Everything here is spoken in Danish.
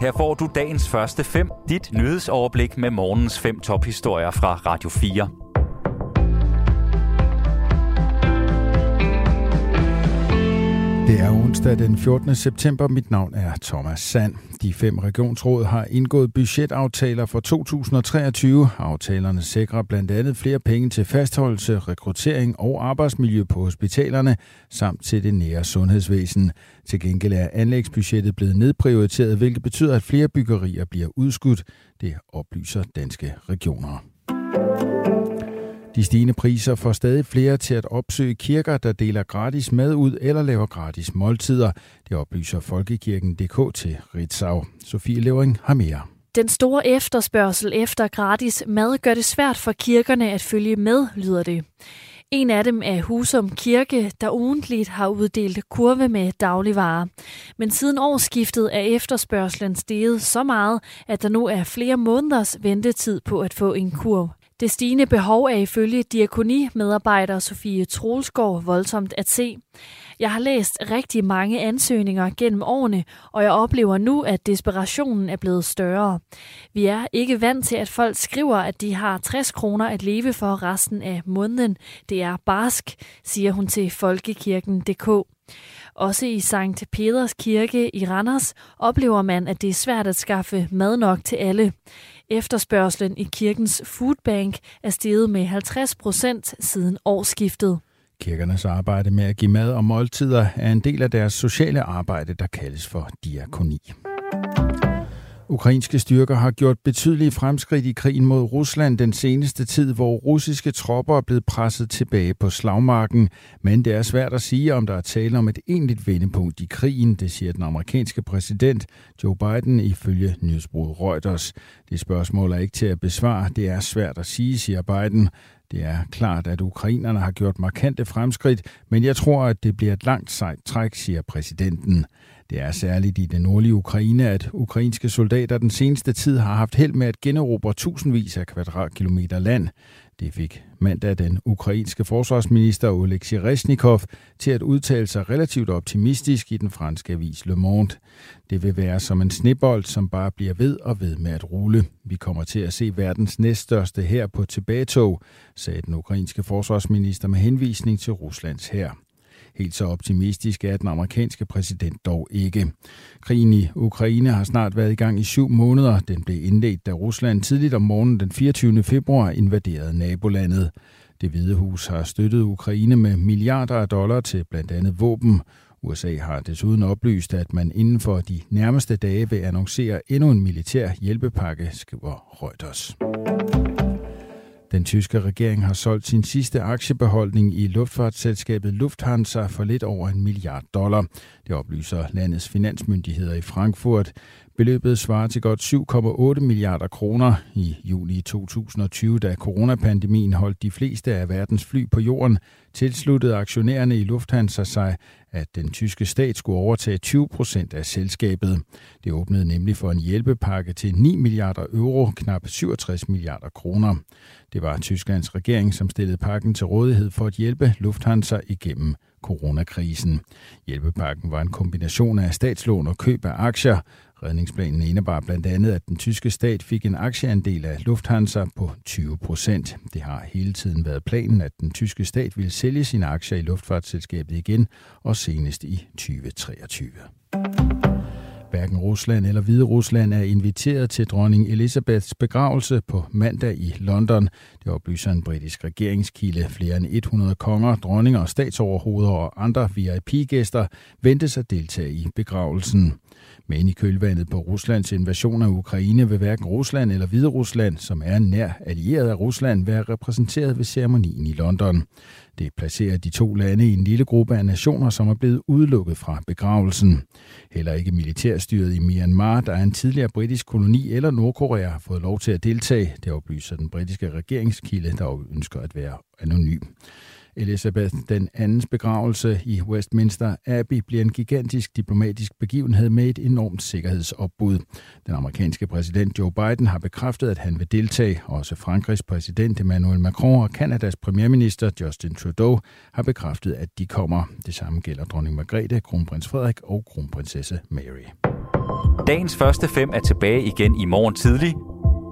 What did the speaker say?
Her får du dagens første fem, dit nyhedsoverblik med morgens fem tophistorier fra Radio 4. Det er onsdag den 14. september. Mit navn er Thomas Sand. De fem regionsråd har indgået budgetaftaler for 2023. Aftalerne sikrer blandt andet flere penge til fastholdelse, rekruttering og arbejdsmiljø på hospitalerne, samt til det nære sundhedsvæsen. Til gengæld er anlægsbudgettet blevet nedprioriteret, hvilket betyder, at flere byggerier bliver udskudt. Det oplyser danske regioner. De stigende priser får stadig flere til at opsøge kirker, der deler gratis mad ud eller laver gratis måltider. Det oplyser Folkekirken.dk til Ritzau. Sofie Levering har mere. Den store efterspørgsel efter gratis mad gør det svært for kirkerne at følge med, lyder det. En af dem er Husum Kirke, der ugentligt har uddelt kurve med dagligvarer. Men siden årsskiftet er efterspørgselen steget så meget, at der nu er flere måneders ventetid på at få en kurv. Det stigende behov er ifølge diakoni-medarbejder Sofie Troelsgaard voldsomt at se. Jeg har læst rigtig mange ansøgninger gennem årene, og jeg oplever nu, at desperationen er blevet større. Vi er ikke vant til, at folk skriver, at de har 60 kroner at leve for resten af måneden. Det er barsk, siger hun til Folkekirken.dk. Også i Sankt Peders Kirke i Randers oplever man, at det er svært at skaffe mad nok til alle. Efterspørgselen i kirkens foodbank er steget med 50 procent siden årsskiftet. Kirkernes arbejde med at give mad og måltider er en del af deres sociale arbejde, der kaldes for diakoni. Ukrainske styrker har gjort betydelige fremskridt i krigen mod Rusland den seneste tid, hvor russiske tropper er blevet presset tilbage på slagmarken. Men det er svært at sige, om der er tale om et egentligt vendepunkt i krigen, det siger den amerikanske præsident Joe Biden ifølge nyhedsbruget Reuters. Det spørgsmål er ikke til at besvare. Det er svært at sige, siger Biden. Det er klart, at ukrainerne har gjort markante fremskridt, men jeg tror, at det bliver et langt sejt træk, siger præsidenten. Det er særligt i den nordlige Ukraine, at ukrainske soldater den seneste tid har haft held med at generobre tusindvis af kvadratkilometer land. Det fik mandag den ukrainske forsvarsminister Oleksiy Resnikov til at udtale sig relativt optimistisk i den franske avis Le Monde. Det vil være som en snebold, som bare bliver ved og ved med at rulle. Vi kommer til at se verdens næststørste her på tilbagetog, sagde den ukrainske forsvarsminister med henvisning til Ruslands her. Helt så optimistisk er den amerikanske præsident dog ikke. Krigen i Ukraine har snart været i gang i syv måneder. Den blev indledt, da Rusland tidligt om morgenen den 24. februar invaderede nabolandet. Det Hvide Hus har støttet Ukraine med milliarder af dollar til blandt andet våben. USA har desuden oplyst, at man inden for de nærmeste dage vil annoncere endnu en militær hjælpepakke, skriver Reuters. Den tyske regering har solgt sin sidste aktiebeholdning i luftfartsselskabet Lufthansa for lidt over en milliard dollar. Det oplyser landets finansmyndigheder i Frankfurt. Beløbet svarer til godt 7,8 milliarder kroner. I juli 2020, da coronapandemien holdt de fleste af verdens fly på jorden, tilsluttede aktionærerne i Lufthansa sig, at den tyske stat skulle overtage 20 procent af selskabet. Det åbnede nemlig for en hjælpepakke til 9 milliarder euro, knap 67 milliarder kroner. Det var Tysklands regering, som stillede pakken til rådighed for at hjælpe Lufthansa igennem coronakrisen. Hjælpepakken var en kombination af statslån og køb af aktier. Redningsplanen indebar blandt andet, at den tyske stat fik en aktieandel af Lufthansa på 20 procent. Det har hele tiden været planen, at den tyske stat ville sælge sine aktier i luftfartsselskabet igen, og senest i 2023. Hverken Rusland eller Hvide Rusland er inviteret til dronning Elisabeths begravelse på mandag i London. Det oplyser en britisk regeringskilde. Flere end 100 konger, dronninger, statsoverhoveder og andre VIP-gæster ventes at deltage i begravelsen. Men i kølvandet på Ruslands invasion af Ukraine vil hverken Rusland eller Hvide Rusland, som er nær allieret af Rusland, være repræsenteret ved ceremonien i London. Det placerer de to lande i en lille gruppe af nationer, som er blevet udelukket fra begravelsen. Heller ikke militærstyret i Myanmar, der er en tidligere britisk koloni eller Nordkorea, har fået lov til at deltage. Det oplyser den britiske regeringskilde, der ønsker at være anonym. Elizabeth den andens begravelse i Westminster Abbey bliver en gigantisk diplomatisk begivenhed med et enormt sikkerhedsopbud. Den amerikanske præsident Joe Biden har bekræftet, at han vil deltage. Også Frankrigs præsident Emmanuel Macron og Kanadas premierminister Justin Trudeau har bekræftet, at de kommer. Det samme gælder dronning Margrethe, kronprins Frederik og kronprinsesse Mary. Dagens første fem er tilbage igen i morgen tidlig.